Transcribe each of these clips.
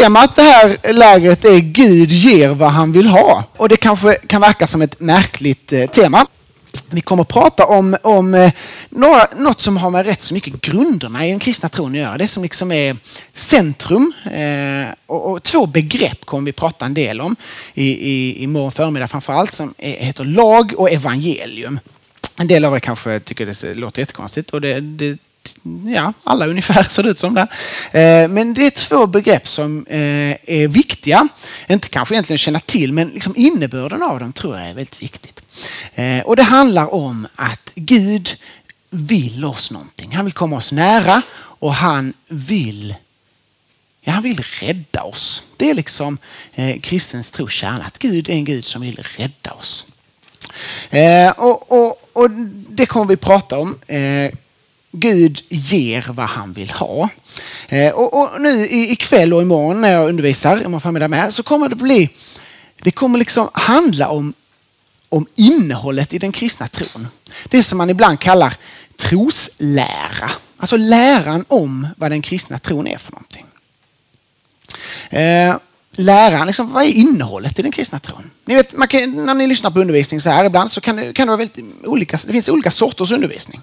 temat det här lägret är Gud ger vad han vill ha. Och det kanske kan verka som ett märkligt eh, tema. Vi kommer att prata om, om eh, några, något som har med rätt så mycket grunderna i den kristna tron att göra. Det som liksom är centrum. Eh, och, och, två begrepp kommer vi prata en del om i, i, i morgon förmiddag Framförallt som är, heter lag och evangelium. En del av er kanske tycker det låter jättekonstigt och det, det ja, alla ungefär ser det ut som det. Eh, men det är två begrepp som eh, är viktiga. Inte kanske egentligen känna till, men liksom innebörden av dem tror jag är väldigt viktigt. Eh, och det handlar om att Gud vill oss någonting. Han vill komma oss nära och han vill Ja, han vill rädda oss. Det är liksom eh, kristens tro kärna, att Gud är en Gud som vill rädda oss. Eh, och, och, och, Det kommer vi prata om. Eh, Gud ger vad han vill ha. Eh, och, och, nu ikväll och imorgon när jag undervisar, imorgon förmiddag med, så kommer det bli, det kommer liksom handla om, om innehållet i den kristna tron. Det som man ibland kallar troslära. Alltså läran om vad den kristna tron är för någonting. Eh, läran, liksom, vad är innehållet i den kristna tron? Ni vet, kan, när ni lyssnar på undervisning så här ibland så kan det, kan det vara väldigt olika, det finns olika sorters undervisning.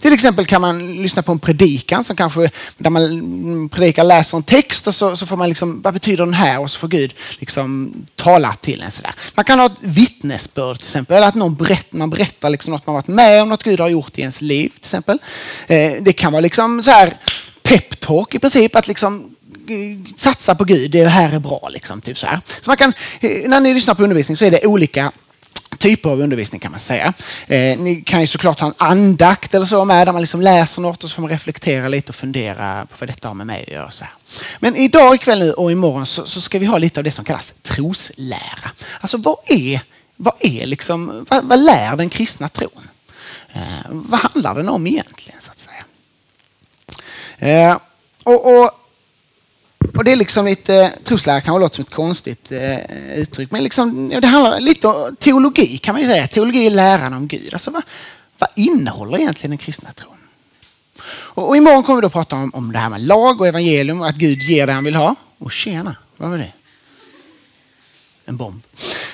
Till exempel kan man lyssna på en predikan som kanske, där man predikar läser en text och så, så får man liksom, vad betyder den här? Och så får Gud liksom tala till en sådär. Man kan ha ett vittnesbörd till exempel, eller att någon berätt, man berättar liksom något man varit med om, något Gud har gjort i ens liv till exempel. Eh, det kan vara liksom så här peptalk i princip, att liksom eh, satsa på Gud, det här är bra. Liksom, typ så här. Så man kan, eh, när ni lyssnar på undervisning så är det olika typer av undervisning kan man säga. Eh, ni kan ju såklart ha en andakt eller så med där man liksom läser något och så får man reflektera lite och fundera på vad detta har med mig att göra. Så här. Men idag, ikväll nu och imorgon så, så ska vi ha lite av det som kallas troslära. Alltså vad är, vad är liksom, vad, vad lär den kristna tron? Eh, vad handlar den om egentligen så att säga? Eh, och, och och det är liksom lite, troslära kan låta som ett konstigt eh, uttryck, men liksom, det handlar lite om teologi kan man ju säga. Teologi är läran om Gud. Alltså vad, vad innehåller egentligen den kristna tron? Och, och imorgon kommer vi då prata om, om det här med lag och evangelium och att Gud ger det han vill ha. Och tjena, vad var det? En bomb.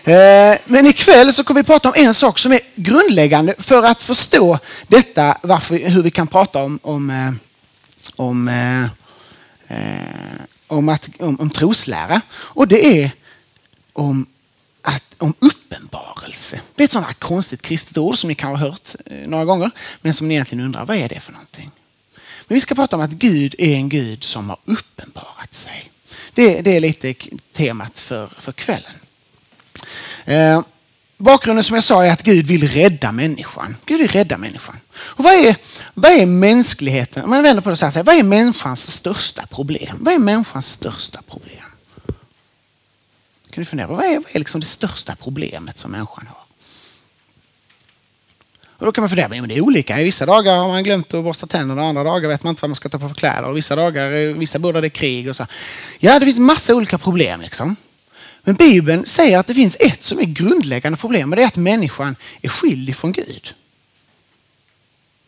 Eh, men ikväll så kommer vi prata om en sak som är grundläggande för att förstå detta, varför, hur vi kan prata om, om, eh, om eh, eh om, att, om, om troslära. Och det är om, att, om uppenbarelse. Det är ett sånt här konstigt kristet ord som ni kan ha hört eh, några gånger. Men som ni egentligen undrar, vad är det för någonting? Men vi ska prata om att Gud är en Gud som har uppenbarat sig. Det, det är lite temat för, för kvällen. Eh, bakgrunden som jag sa är att Gud vill rädda människan. Gud vill rädda människan. Och vad är, vad är mänskligheten? Om man vänder på det så här, vad är människans största problem? Vad är människans största problem? Kan du fundera på vad är, vad är liksom det största problemet som människan har? Och då kan man fundera, men det är olika. I vissa dagar har man glömt att borsta tänderna och andra dagar vet man inte vad man ska ta på för kläder. Och vissa dagar, eh, vissa bor det är krig och så. Ja, det finns massa olika problem liksom. Men Bibeln säger att det finns ett som är grundläggande problem och det är att människan är skild ifrån Gud.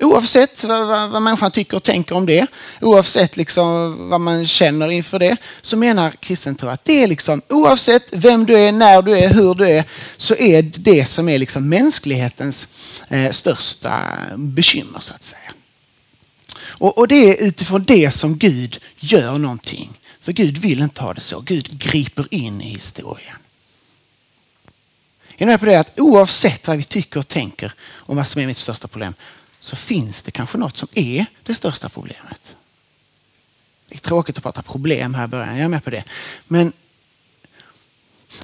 Oavsett vad, vad, vad människan tycker och tänker om det, oavsett liksom vad man känner inför det, så menar kristen tro att det är liksom, oavsett vem du är, när du är, hur du är, så är det det som är liksom mänsklighetens eh, största bekymmer så att säga. Och, och det är utifrån det som Gud gör någonting. För Gud vill inte ha det så. Gud griper in i historien. Är ni med på det att oavsett vad vi tycker och tänker om vad som är mitt största problem så finns det kanske något som är det största problemet. Det är tråkigt att prata problem här i början, jag är med på det. Men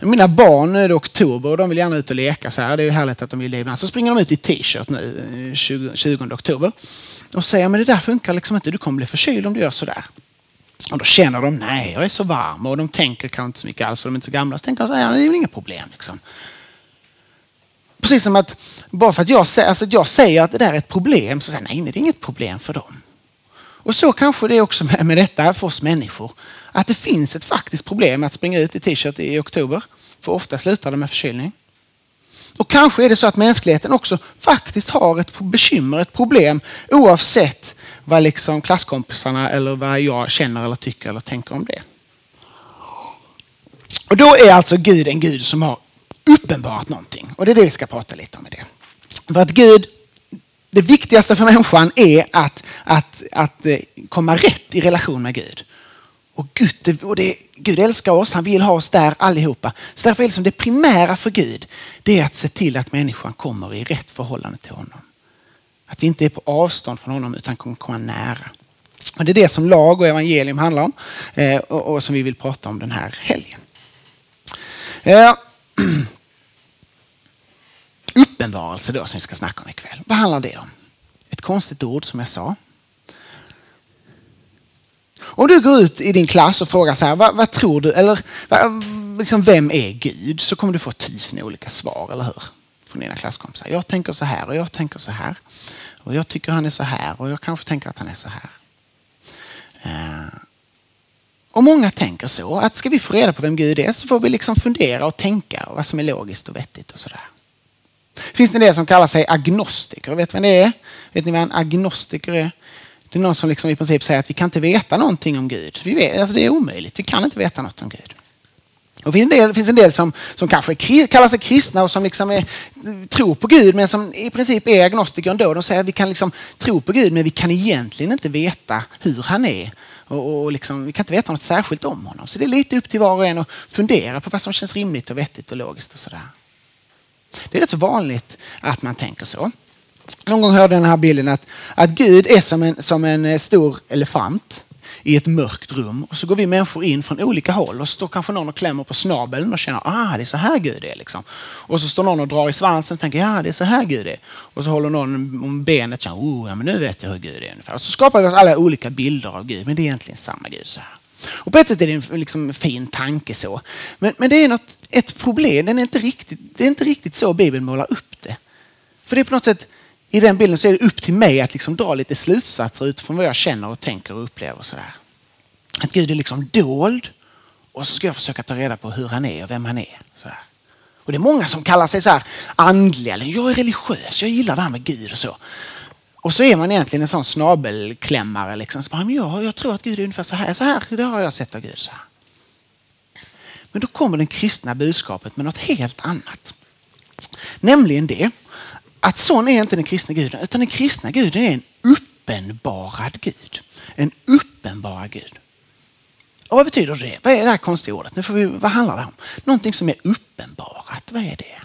mina barn, nu är det oktober och de vill gärna ut och leka så här. Det är ju härligt att de vill det ibland. Så springer de ut i t-shirt nu 20, 20 oktober. Och säger, men det där funkar liksom inte. Du kommer bli förkyld om du gör så där. Och då känner de, nej jag är så varm. Och de tänker kanske inte så mycket alls för de är inte så gamla. Så tänker de, så här, det är väl inga problem. Liksom. Precis som att bara för att jag, alltså att jag säger att det där är ett problem så säger nej, nej det är inget problem för dem. Och så kanske det är också med, med detta för oss människor. Att det finns ett faktiskt problem att springa ut i t-shirt i oktober. För ofta slutar det med förkylning. Och kanske är det så att mänskligheten också faktiskt har ett bekymmer, ett problem oavsett vad liksom klasskompisarna eller vad jag känner eller tycker eller tänker om det. Och då är alltså Gud en Gud som har uppenbarat någonting. Och det är det vi ska prata lite om i det. För att Gud, det viktigaste för människan är att, att, att eh, komma rätt i relation med Gud. Och Gud, och det, Gud älskar oss, han vill ha oss där allihopa. Så därför är det, som det primära för Gud, det är att se till att människan kommer i rätt förhållande till honom. Att vi inte är på avstånd från honom utan kommer komma nära. Och det är det som lag och evangelium handlar om eh, och, som vi vill prata om den här helgen. Eh, uppenbarelse då som vi ska snacka om ikväll. Vad handlar det om? Ett konstigt ord som jag sa. Om du går ut i din klass och frågar så här, vad, vad tror du, eller vad, liksom, vem är Gud? Så kommer du få tusen olika svar, eller hur? Från dina klasskompisar. Jag tänker så här och jag tänker så här. Och jag tycker han är så här och jag kanske tänker att han är så här. Eh, och många tänker så, att ska vi få reda på vem Gud är så får vi liksom fundera och tänka vad som är logiskt och vettigt och sådär. Finns det en del som kallar sig agnostiker. Vet ni vem det är? Vet ni vad en agnostiker är? Det är någon som liksom i princip säger att vi kan inte veta någonting om Gud. Vi vet, alltså det är omöjligt. Vi kan inte veta något om Gud. Det finns en del, finns en del som, som kanske kallar sig kristna och som liksom är, tror på Gud men som i princip är agnostiker ändå. De säger att vi kan liksom tro på Gud men vi kan egentligen inte veta hur han är. Och, och liksom, vi kan inte veta något särskilt om honom. Så det är lite upp till var och en att fundera på vad som känns rimligt och vettigt och logiskt och sådär. Det är rätt så vanligt att man tänker så. Någon gång hörde jag den här bilden att, att Gud är som en, som en eh, stor elefant i ett mörkt rum och så går vi människor in från olika håll och så står kanske någon och klämmer på snabeln och känner ah det är så här Gud är. Liksom. Och så står någon och drar i svansen och tänker ja det är så här Gud är. Och så håller någon om benet och känner oh, ja, men nu vet jag hur Gud är ungefär. Och så skapar vi oss alla olika bilder av Gud men det är egentligen samma Gud. så här. Och på ett sätt är det en liksom, fin tanke så. Men, men det är något, ett problem, Den är inte riktigt, det är inte riktigt så Bibeln målar upp det. För det är på något sätt i den bilden så är det upp till mig att liksom dra lite slutsatser utifrån vad jag känner och tänker och upplever. sådär. Att Gud är liksom dold och så ska jag försöka ta reda på hur han är och vem han är. Sådär. Och det är många som kallar sig så här andliga. Jag är religiös, jag gillar det här med Gud och så. Och så är man egentligen en sån snabelklämmare. Liksom. Så bara, men jag, jag tror att Gud är ungefär så här. Så här det har jag sett av Gud. Så här. Men då kommer det kristna budskapet med något helt annat. Nämligen det att sån är inte den kristna guden, utan den kristna guden är en uppenbarad Gud. En uppenbarad Gud. Och vad betyder det? Vad är det här konstiga ordet? Nu får vi, vad handlar det om? Någonting som är uppenbarat, vad är det?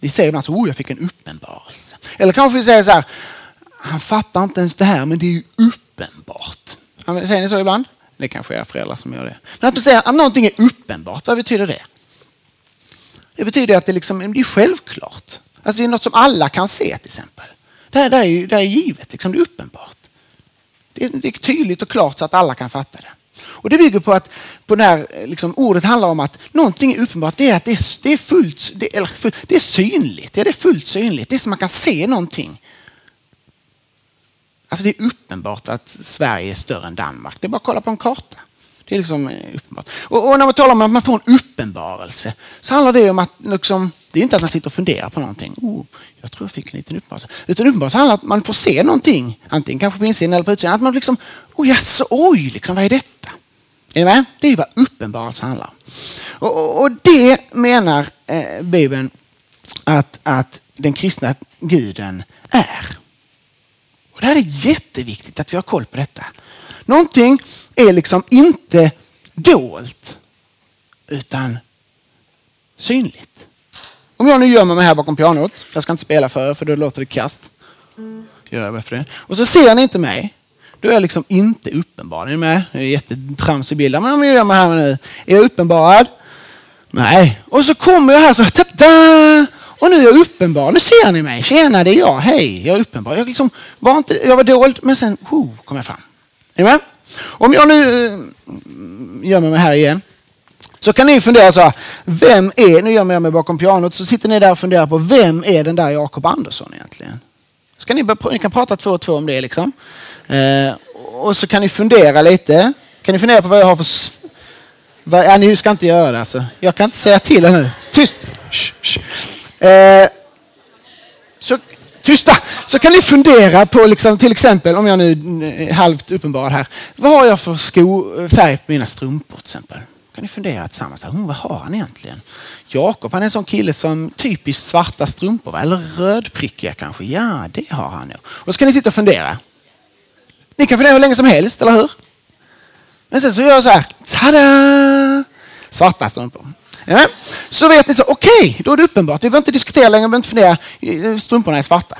Vi säger ibland så, oh jag fick en uppenbarelse. Eller kanske vi säger så här, han fattar inte ens det här men det är ju uppenbart. Säger ni så ibland? Det kanske är föräldrar som gör det. Men att säga att någonting är uppenbart, vad betyder det? Det betyder att det, liksom, det är självklart. Alltså det är något som alla kan se till exempel. Det här, det här, är, det här är givet, liksom, det är uppenbart. Det är, det är, tydligt och klart så att alla kan fatta det. Och Det bygger på att på det här, liksom, ordet handlar om att någonting är uppenbart. Det är att det är, det är, fullt, det är, det är synligt. Det är fullt synligt. Det är som man kan se någonting. Alltså det är uppenbart att Sverige är större än Danmark. Det är bara att kolla på en karta. Det är liksom eh, uppenbart. Och, och, när man talar om att man får en uppenbarelse så handlar det om att liksom, det är inte att man sitter och funderar på någonting. Oh, jag tror jag fick en liten uppenbarelse. Utan uppenbarelse handlar om att man får se någonting. Antingen kanske på insidan eller på utsidan. Att man liksom, oh, jaså, oj, liksom, vad är detta? Är ni med? Det är vad uppenbarelse handlar om. Och, och, och det menar eh, Bibeln att, att den kristna guden är. Och Det här är jätteviktigt att vi har koll på detta. Någonting är liksom inte dolt utan synligt. Om jag nu gömmer mig här bakom pianot, jag ska inte spela för er för då låter det kast. Gör jag för det. Och så ser ni inte mig. Då är jag liksom inte uppenbar. Är ni med? Det är jättetramsig bild. Men om jag gömmer mig här nu. Är jag uppenbarad? Nej. Och så kommer jag här så, ta-da! Och nu är jag uppenbar. Nu ser ni mig. Tjena, det är jag. Hej, jag är uppenbar. Jag, liksom var, inte, jag var dold, men sen oh, kom jag fram. Är ni med? Om jag nu eh, gömmer mig här igen så kan ni fundera så här, vem är, nu gömmer jag mig bakom pianot, så sitter ni där och funderar på vem är den där Jakob Andersson egentligen? Ska ni, ni kan prata två och två om det liksom. Eh, och så kan ni fundera lite. Kan ni fundera på vad jag har för... Vad, ja, ni ska inte göra det alltså. Jag kan inte säga till er nu. Tyst! Shh, shh. Eh, så tysta! Så kan ni fundera på liksom, till exempel, om jag nu är halvt uppenbar här. Vad har jag för sko, färg på mina strumpor till exempel? Kan ni fundera tillsammans. Hm, vad har han egentligen? Jakob, han är en sån kille som typiskt svarta strumpor, va? eller rödprickiga kanske. Ja, det har han nog. Och så kan ni sitta och fundera. Ni kan fundera hur länge som helst, eller hur? Men sen så gör jag så här. Tada! Svarta strumpor. Ja. Så vet ni så, okej, okay, då är det uppenbart. Vi behöver inte diskutera längre, vi behöver inte fundera. Eh, strumporna är svarta.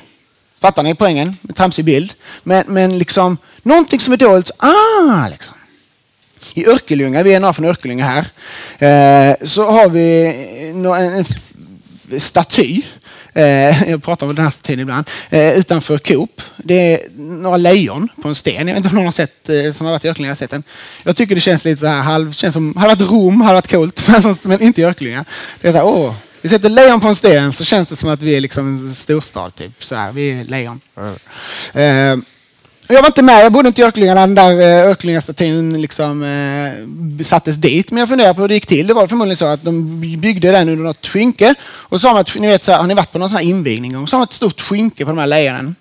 Fattar ni poängen? Tramsig bild. Men, men liksom, någonting som är dolt. ah, liksom. I Örkelljunga, vi är några från Örkelljunga här, eh, så har vi en, staty Eh, jag pratar om den här statyn ibland. Eh, utanför Coop. Det är några lejon på en sten. Jag vet inte om någon har sett, som har varit i Örkelljunga har sett den. Jag tycker det känns lite så här, halv, känns som, hade varit Rom hade varit coolt, men inte i Örkelljunga. Det är så här, åh, vi sätter lejon på en sten så känns det som att vi är liksom en storstad. Typ. Så här, vi är lejon. Eh, jag var inte med, jag bodde inte i Örkelljunga när den där eh, Örkelljungastatyn liksom, eh, sattes dit. Men jag funderar på hur det gick till. Det var förmodligen så att de byggde den under något skynke. Och så har man, ett, ni vet, så här, har ni varit på någon sån här invigning? Och så har man ett stort skynke på de här lejonen.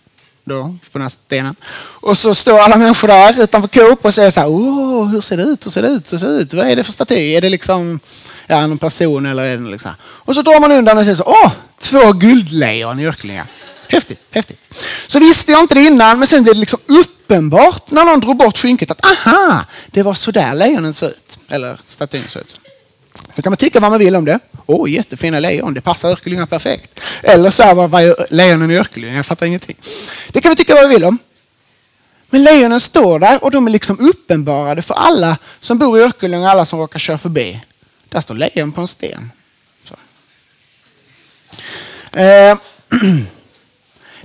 Då, på den här stenen. Och så står alla människor där utanför Coop och säger så här, Åh, hur ser det ut? Hur ser det ut? Hur ser det ut? Vad är det för staty? Är det liksom ja, någon person eller är det liksom? Och så drar man undan och säger så, åh, två guldlejon i Örkelljunga. Häftigt, häftigt. Så visste jag inte det innan, men sen blev det liksom uppenbart när någon drog bort skynket att aha, det var så där lejonen såg ut. Eller statyn såg ut. Så kan man tycka vad man vill om det. Åh, oh, jättefina lejon, det passar Örkelljunga perfekt. Eller så här, vad är lejonen i Örkelljunga? Jag fattar ingenting. Det kan vi tycka vad vi vill om. Men lejonen står där och de är liksom uppenbarade för alla som bor i Örkelljunga, alla som råkar köra förbi. Där står lejon på en sten. Eh.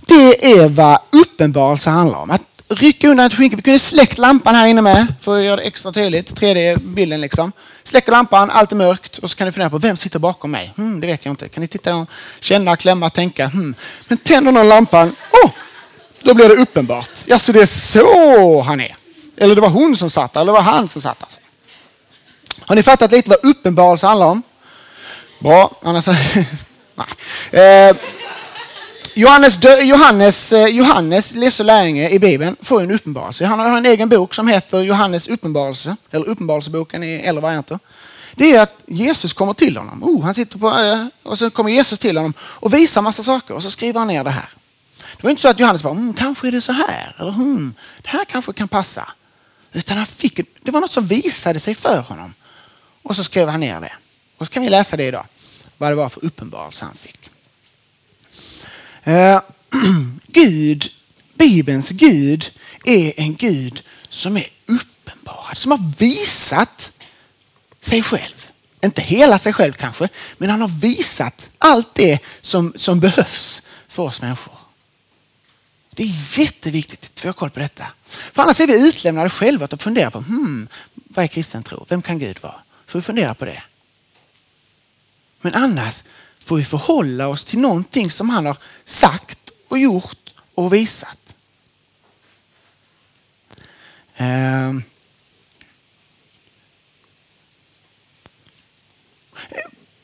Det är vad uppenbarelse handlar om. Att rycka undan ett skynke. Vi kunde släckt lampan här inne med för att göra det extra tydligt. 3D-bilden liksom. Släcker lampan, allt är mörkt och så kan ni fundera på vem sitter bakom mig? Hmm, det vet jag inte. Kan ni titta känna, klämma, tänka? Hmm. Men tänder någon lampan, oh, då blir det uppenbart. Ja, så det är så han är. Eller det var hon som satt eller det var han som satt. Alltså. Har ni fattat lite vad uppenbarelse handlar om? Bra, annars... Nej. Eh, Johannes, Johannes, eh, Johannes läser lärjunge i Bibeln får en uppenbarelse. Han har en egen bok som heter Johannes uppenbarelse, eller Uppenbarelseboken i äldre varianter. Det är att Jesus kommer till honom. Oh, han sitter på ö och så kommer Jesus till honom och visar massa saker och så skriver han ner det här. Det var inte så att Johannes bara, mm, kanske är det så här, eller hmm, det här kanske kan passa. Utan han fick, det var något som visade sig för honom. Och så skrev han ner det. Och så kan vi läsa det idag, vad det var för uppenbarelse han fick. Eh, Gud, Bibelns Gud är en Gud som är uppenbarad, som har visat sig själv. Inte hela sig själv kanske, men han har visat allt det som, som behövs för oss människor. Det är jätteviktigt att vi har koll på detta. För annars är vi utlämnade själva att fundera på hmm, vad är kristen tro? Vem kan Gud vara? Får vi fundera på det. Men annars får vi förhålla oss till någonting som han har sagt och gjort och visat. Ehm.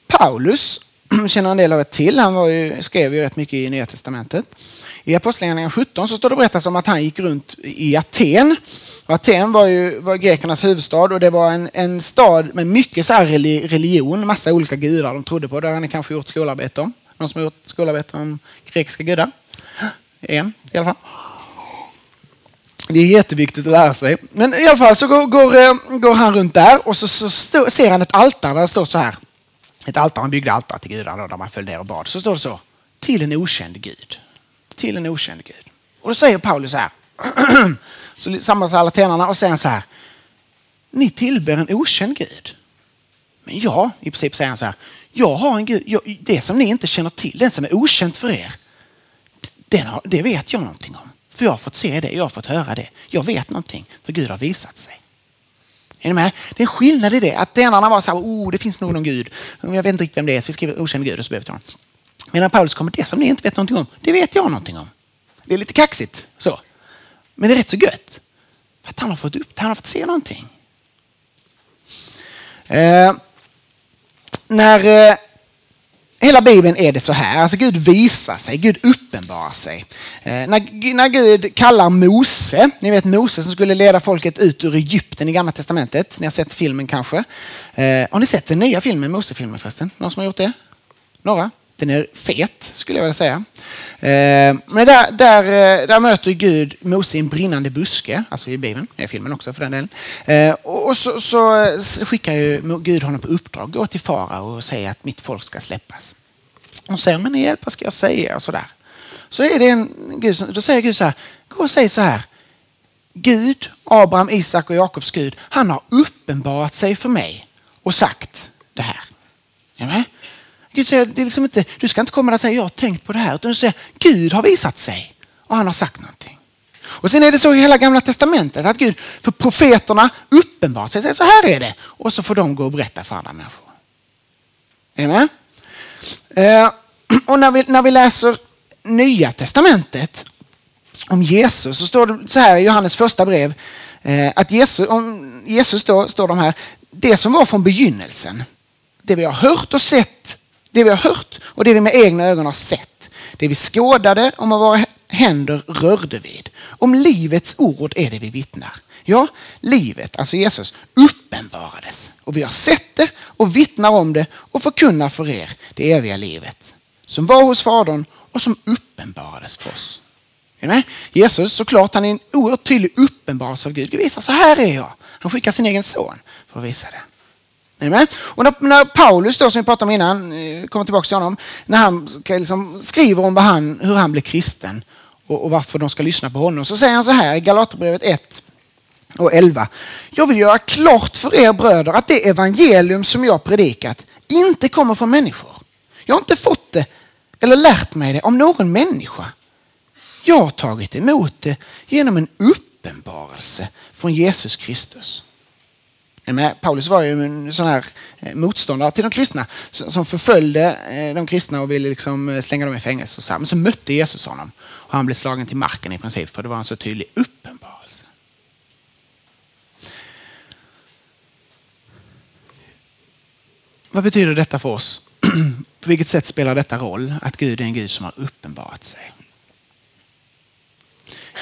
Paulus känner en del av det till. Han var ju, skrev ju rätt mycket i Nya Testamentet. I Apostlagärningarna 17 så står det berättas om att han gick runt i Aten. Och Aten var ju var grekernas huvudstad och det var en, en stad med mycket så här religion, massa olika gudar de trodde på. Det har ni kanske gjort skolarbete om. Någon som har gjort skolarbete om grekiska gudar? En i alla fall. Det är jätteviktigt att lära sig. Men i alla fall så går, går, eh, går han runt där och så, så stå, ser han ett altare där det står så här. Ett altare, han byggde altare till gudarna där man föll ner och bad. Så står det så. Till en okänd gud till en okänd Gud. Och då säger Paulus så här. så samlas alla tenarna och säger så här. Ni tillber en okänd Gud. Men ja, i princip säger han så här. Jag har en Gud, jag, det som ni inte känner till, den som är okänd för er. Den har, det vet jag någonting om. För jag har fått se det, jag har fått höra det. Jag vet någonting, för Gud har visat sig. Är ni med? Det är en skillnad i det. Att tenarna var så här, oh, det finns nog någon Gud. Jag vet inte riktigt vem det är, så vi skriver okänd Gud och så behöver vi honom. Medan Paulus kommer, det som ni inte vet någonting om, det vet jag någonting om. Det är lite kaxigt så. Men det är rätt så gött. För att han har fått upp han har fått se någonting. Eh, när eh, hela Bibeln är det så här. Alltså Gud visar sig, Gud uppenbarar sig. Eh, när, när Gud kallar Mose, ni vet Mose som skulle leda folket ut ur Egypten i Gamla Testamentet. Ni har sett filmen kanske. Eh, har ni sett den nya filmen, Mose-filmen förresten? Någon som har gjort det? Några? Den är fet, skulle jag vilja säga. Eh, men där, där, eh, där möter Gud Mose i en brinnande buske, alltså i Bibeln, i filmen också för den delen. Eh, och så, så skickar ju Gud honom på uppdrag, gå till farao och säga att mitt folk ska släppas. Och säger men hjälp, vad ska jag säga? Och så där. Så är det en Gud, då säger Gud så här, gå och säg så här. Gud, Abraham, Isak och Jakobs Gud, han har uppenbarat sig för mig och sagt det här. Är Gud säger, det är liksom inte, du ska inte komma och säga jag har tänkt på det här. Utan du säger Gud har visat sig och han har sagt någonting. Och sen är det så i hela gamla testamentet att Gud för profeterna uppenbarar sig. Säger, så här är det. Och så får de gå och berätta för andra människor. Är ni med? Eh, och när vi, när vi läser nya testamentet om Jesus så står det så här i Johannes första brev eh, att Jesus, om Jesus då, står de här, det som var från begynnelsen, det vi har hört och sett det vi har hört och det vi med egna ögon har sett. Det vi skådade och med våra händer rörde vid. Om livets ord är det vi vittnar. Ja, livet, alltså Jesus, uppenbarades och vi har sett det och vittnar om det och förkunnar för er det eviga livet som var hos Fadern och som uppenbarades för oss. Jesus såklart, han är en oerhört tydlig uppenbarelse av Gud. Gud visar så här är jag. Han skickar sin egen son för att visa det. Och när, när, Paulus, då, som vi pratade om innan, eh, kommer tillbaka till honom, när han liksom skriver om han, hur han blev kristen och, och, varför de ska lyssna på honom, så säger han så här i Galaterbrevet 1 och 11. Jag vill göra klart för er bröder att det evangelium som jag predikat inte kommer från människor. Jag har inte fått det eller lärt mig det om någon människa. Jag har tagit emot det genom en uppenbarelse från Jesus Kristus. Men eh, Paulus var ju en sån här eh, motståndare till de kristna som förföljde eh, de kristna och ville liksom slänga dem i fängelse. Men så mötte Jesus honom och han blev slagen till marken i princip för det var en så tydlig uppenbarelse. Vad betyder detta för oss? På vilket sätt spelar detta roll att Gud är en Gud som har uppenbarat sig?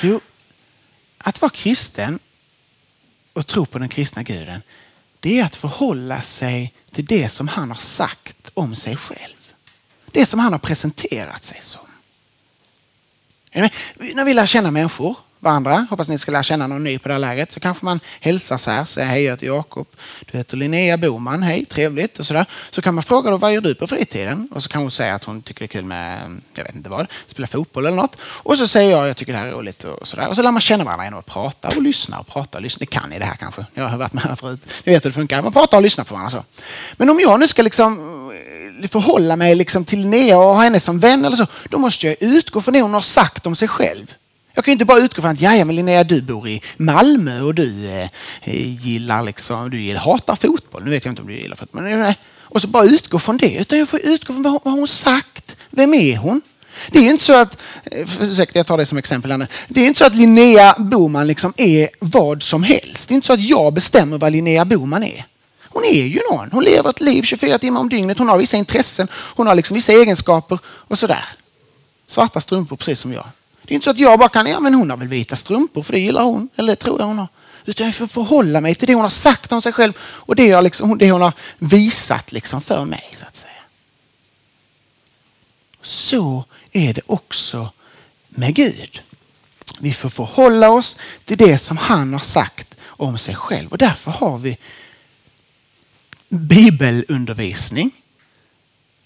Jo, att vara kristen och tro på den kristna guden, det är att förhålla sig till det som han har sagt om sig själv. Det som han har presenterat sig som. När vi lär känna människor varandra. Hoppas ni ska lära känna någon ny på det här lägret. Så kanske man hälsar så här. Säger hej, jag heter Jakob. Du heter Linnea Boman. Hej, trevligt. Och så, där. så kan man fråga då, vad gör du på fritiden? Och så kan hon säga att hon tycker det är kul med, jag vet inte vad, spela fotboll eller något. Och så säger jag, jag tycker det här är roligt. Och så, där. och så lär man känna varandra genom att prata och lyssna och prata och lyssna. Det kan ni det här kanske. Jag har varit med här förut. Ni vet hur det funkar. Man pratar och lyssnar på varandra så. Men om jag nu ska liksom eh, förhålla mig liksom till Linnea och ha henne som vän eller så, då måste jag utgå från det hon har sagt om sig själv. Jag kan inte bara utgå från att ja, men Linnea, du bor i Malmö och du eh, eh gillar liksom, du gillar, hatar fotboll. Nu vet jag inte om du gillar fotboll. Men, eh, och så bara utgå från det. Utan jag får utgå från vad, vad hon sagt. Vem är hon? Det är inte så att, eh, ursäkta jag tar det som exempel här nu. Det är inte så att Linnea Boman liksom är vad som helst. Det är inte så att jag bestämmer vad Linnea Boman är. Hon är ju någon. Hon lever ett liv 24 timmar om dygnet. Hon har vissa intressen. Hon har liksom vissa egenskaper och sådär. Svarta strumpor precis som jag. Det är inte så att jag bara kan, ja men hon har väl vita strumpor för det gillar hon. Eller det tror jag hon har. Utan jag får förhålla mig till det hon har sagt om sig själv och det, jag liksom, det hon har visat liksom för mig. Så att säga. Så är det också med Gud. Vi får förhålla oss till det som han har sagt om sig själv. Och därför har vi bibelundervisning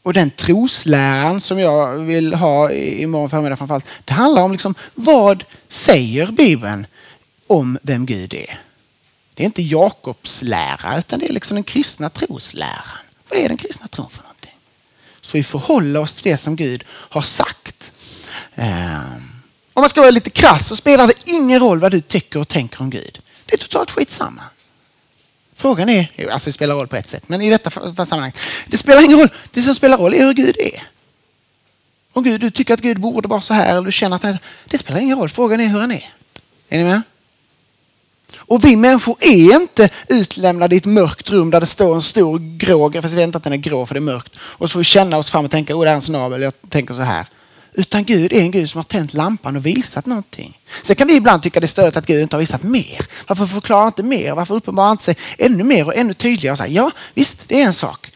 och den trosläran som jag vill ha imorgon förmiddag framförallt, det handlar om liksom, vad säger Bibeln om vem Gud är? Det är inte Jakobs lära utan det är liksom den kristna trosläran. Vad är den kristna tron för någonting? Så vi förhåller oss till det som Gud har sagt. Ehm, om man ska vara lite krass så spelar det ingen roll vad du tycker och tänker om Gud. Det är totalt skitsamma. Frågan är, alltså det spelar roll på ett sätt, men i detta sammanhang. Det spelar ingen roll. Det som spelar roll är hur Gud är. Om Gud, du tycker att Gud borde vara så här eller du känner att han är så, Det spelar ingen roll. Frågan är hur han är. Är ni med? Och vi människor är inte utlämnade i ett mörkt rum där det står en stor grå, fast vi vet inte att den är grå för det är mörkt. Och så får vi känna oss fram och tänka, åh det är en snabel, jag tänker så här. Utan Gud är en Gud som har tänt lampan och visat någonting. Sen kan vi ibland tycka det är störigt att Gud inte har visat mer. Varför förklarar han inte mer? Varför uppenbarar han inte sig ännu mer och ännu tydligare? Och ja, visst, det är en sak.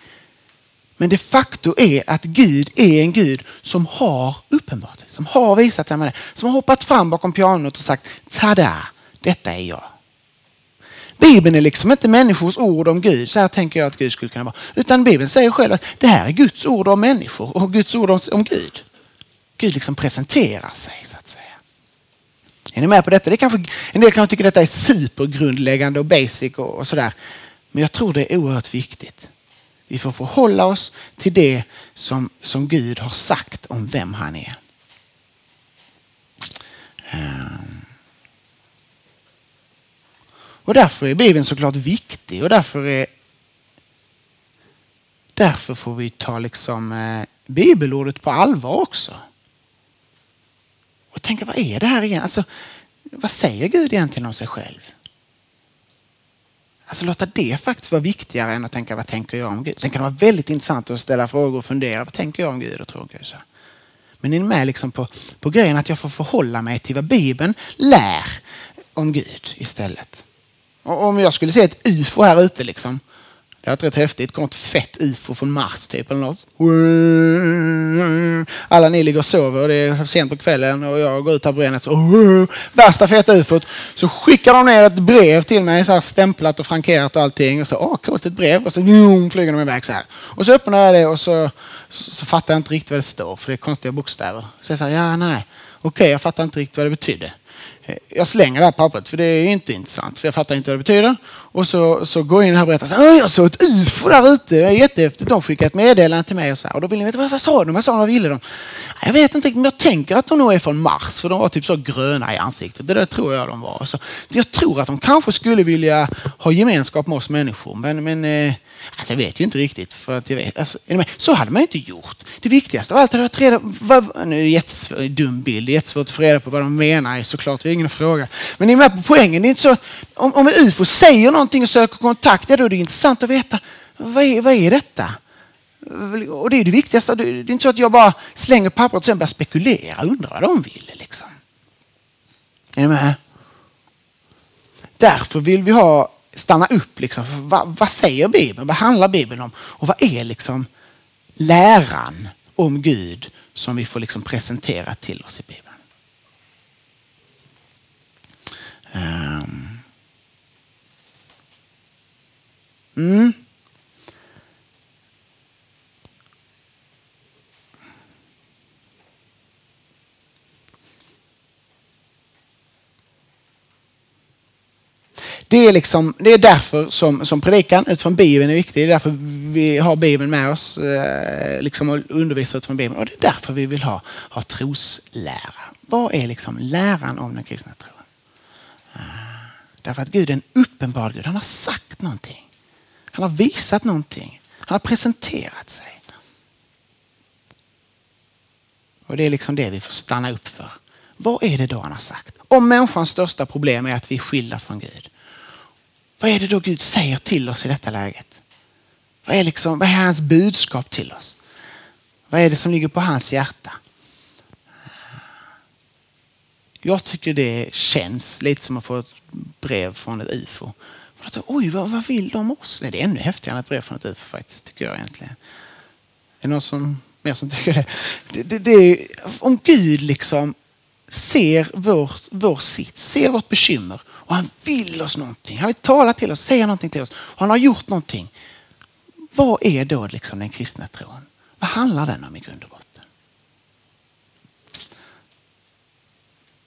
Men de facto är att Gud är en Gud som har uppenbarat sig, som har visat vem han är. Som har hoppat fram bakom pianot och sagt, tada, detta är jag. Bibeln är liksom inte människors ord om Gud, så här tänker jag att Gud skulle kunna vara. Utan Bibeln säger själv att det här är Guds ord om människor och Guds ord om Gud. Gud liksom presenterar sig så att säga. Är ni med på detta? Det kanske, en del kanske tycker detta är supergrundläggande och basic och, och sådär. Men jag tror det är oerhört viktigt. Vi får förhålla oss till det som, som Gud har sagt om vem han är. Eh. Och därför är Bibeln såklart viktig och därför är Därför får vi ta liksom eh, bibelordet på allvar också. Och tänka, vad är det här igen? Alltså, vad säger Gud egentligen om sig själv? Alltså låta det faktiskt vara viktigare än att tänka, vad tänker jag om Gud? Sen kan det vara väldigt intressant att ställa frågor och fundera, vad tänker jag om Gud och tror Gud? Så. Men är ni med liksom på, på grejen att jag får förhålla mig till vad Bibeln lär om Gud istället? Och om jag skulle se ett ufo här ute liksom, det har varit rätt häftigt. Det kommer ett fett ufo från Mars typ eller något. Alla ni ligger och sover och det är sent på kvällen och jag går ut här på benet. Värsta feta ufot. Så skickar de ner ett brev till mig så här stämplat och frankerat och allting. Och så, åh coolt ett brev. Och så flyger de iväg så här. Och så öppnar jag det och så, så fattar jag inte riktigt vad det står för det är konstiga bokstäver. Så jag säger, ja nej. Okej, okay, jag fattar inte riktigt vad det betyder. Eh, jag slänger det här pappret för det är inte intressant. För jag fattar inte vad det betyder. Och så, så går jag in här och berättar så här, jag såg ett ufo där ute. Det är jättehäftigt. De skickade ett meddelande till mig och så här. Och då vill ni veta vad, vad sa de? Vad sa de? Vad ville de? Jag vet inte men jag tänker att de nog är från Mars. För de var typ så gröna i ansiktet. Det där tror jag de var. Så jag tror att de kanske skulle vilja ha gemenskap med oss människor. Men, men eh, Alltså jag vet ju inte riktigt. För att jag vet, alltså, så hade man inte gjort. Det viktigaste av allt hade varit reda på... Nu är det en jättedum dum bild. Det är jättesvårt att få reda på vad de menar såklart. Vi ingen fråga. Men ni är med på poängen. Det är inte så, om, om en UFO säger någonting och söker kontakt, då är det intressant att veta vad är, vad är detta? Och det är det viktigaste. Det är inte så att jag bara slänger pappret och sen börjar spekulera. Undrar vad de vill liksom. Är ni med? Därför vill vi ha stanna upp. Liksom. Vad, vad, säger Bibeln? Vad handlar Bibeln om? Och vad är liksom läran om Gud som vi får liksom presentera till oss i Bibeln? Ehm. Mm. Det är, liksom, det är därför som, som predikan utifrån Bibeln är viktig. Det är därför vi har Bibeln med oss eh, liksom, och undervisar utifrån Bibeln. Och det är därför vi vill ha, ha troslära. Vad är liksom läran om den kristna tron? Därför att Gud är en uppenbar Gud. Han har sagt någonting. Han har visat någonting. Han har presenterat sig. Och det är liksom det vi får stanna upp för. Vad är det då han har sagt? Om människans största problem är att vi är skilda från Gud. Vad är det då Gud säger till oss i detta läget? Vad är, liksom, vad är hans budskap till oss? Vad är det som ligger på hans hjärta? Jag tycker det känns lite som att få ett brev från ett UFO. Oj, vad, vad vill de oss? Nej, det är ännu häftigare än ett brev från ett UFO faktiskt, tycker jag egentligen. Är det någon som, mer som tycker det? det, det, det om Gud liksom ser vår, vår sits, ser vårt bekymmer och han vill oss någonting. Han vill tala till oss, säga någonting till oss. Han har gjort någonting. Vad är då liksom den kristna tron? Vad handlar den om i grund och botten?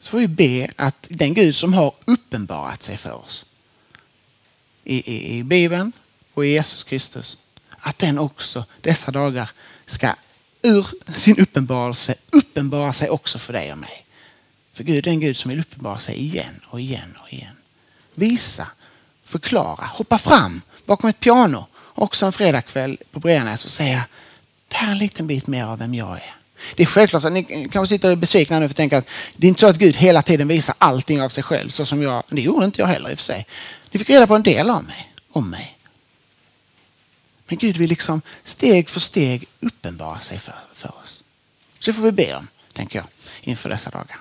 Så får vi be att den Gud som har uppenbarat sig för oss i, i, i Bibeln och i Jesus Kristus, att den också dessa dagar ska ur sin uppenbarelse uppenbara sig också för dig och mig. För Gud är en Gud som vill uppenbara sig igen och igen och igen. Visa, förklara, hoppa fram bakom ett piano också en fredagkväll på Brenäs och säga det här är en liten bit mer av vem jag är. Det är självklart att ni kanske sitter besvikna nu för att tänka att det är inte så att Gud hela tiden visar allting av sig själv så som jag. Det gjorde inte jag heller i och för sig. Ni fick reda på en del av mig, om mig. Men Gud vill liksom steg för steg uppenbara sig för, för oss. Så det får vi be om, tänker jag, inför dessa dagar.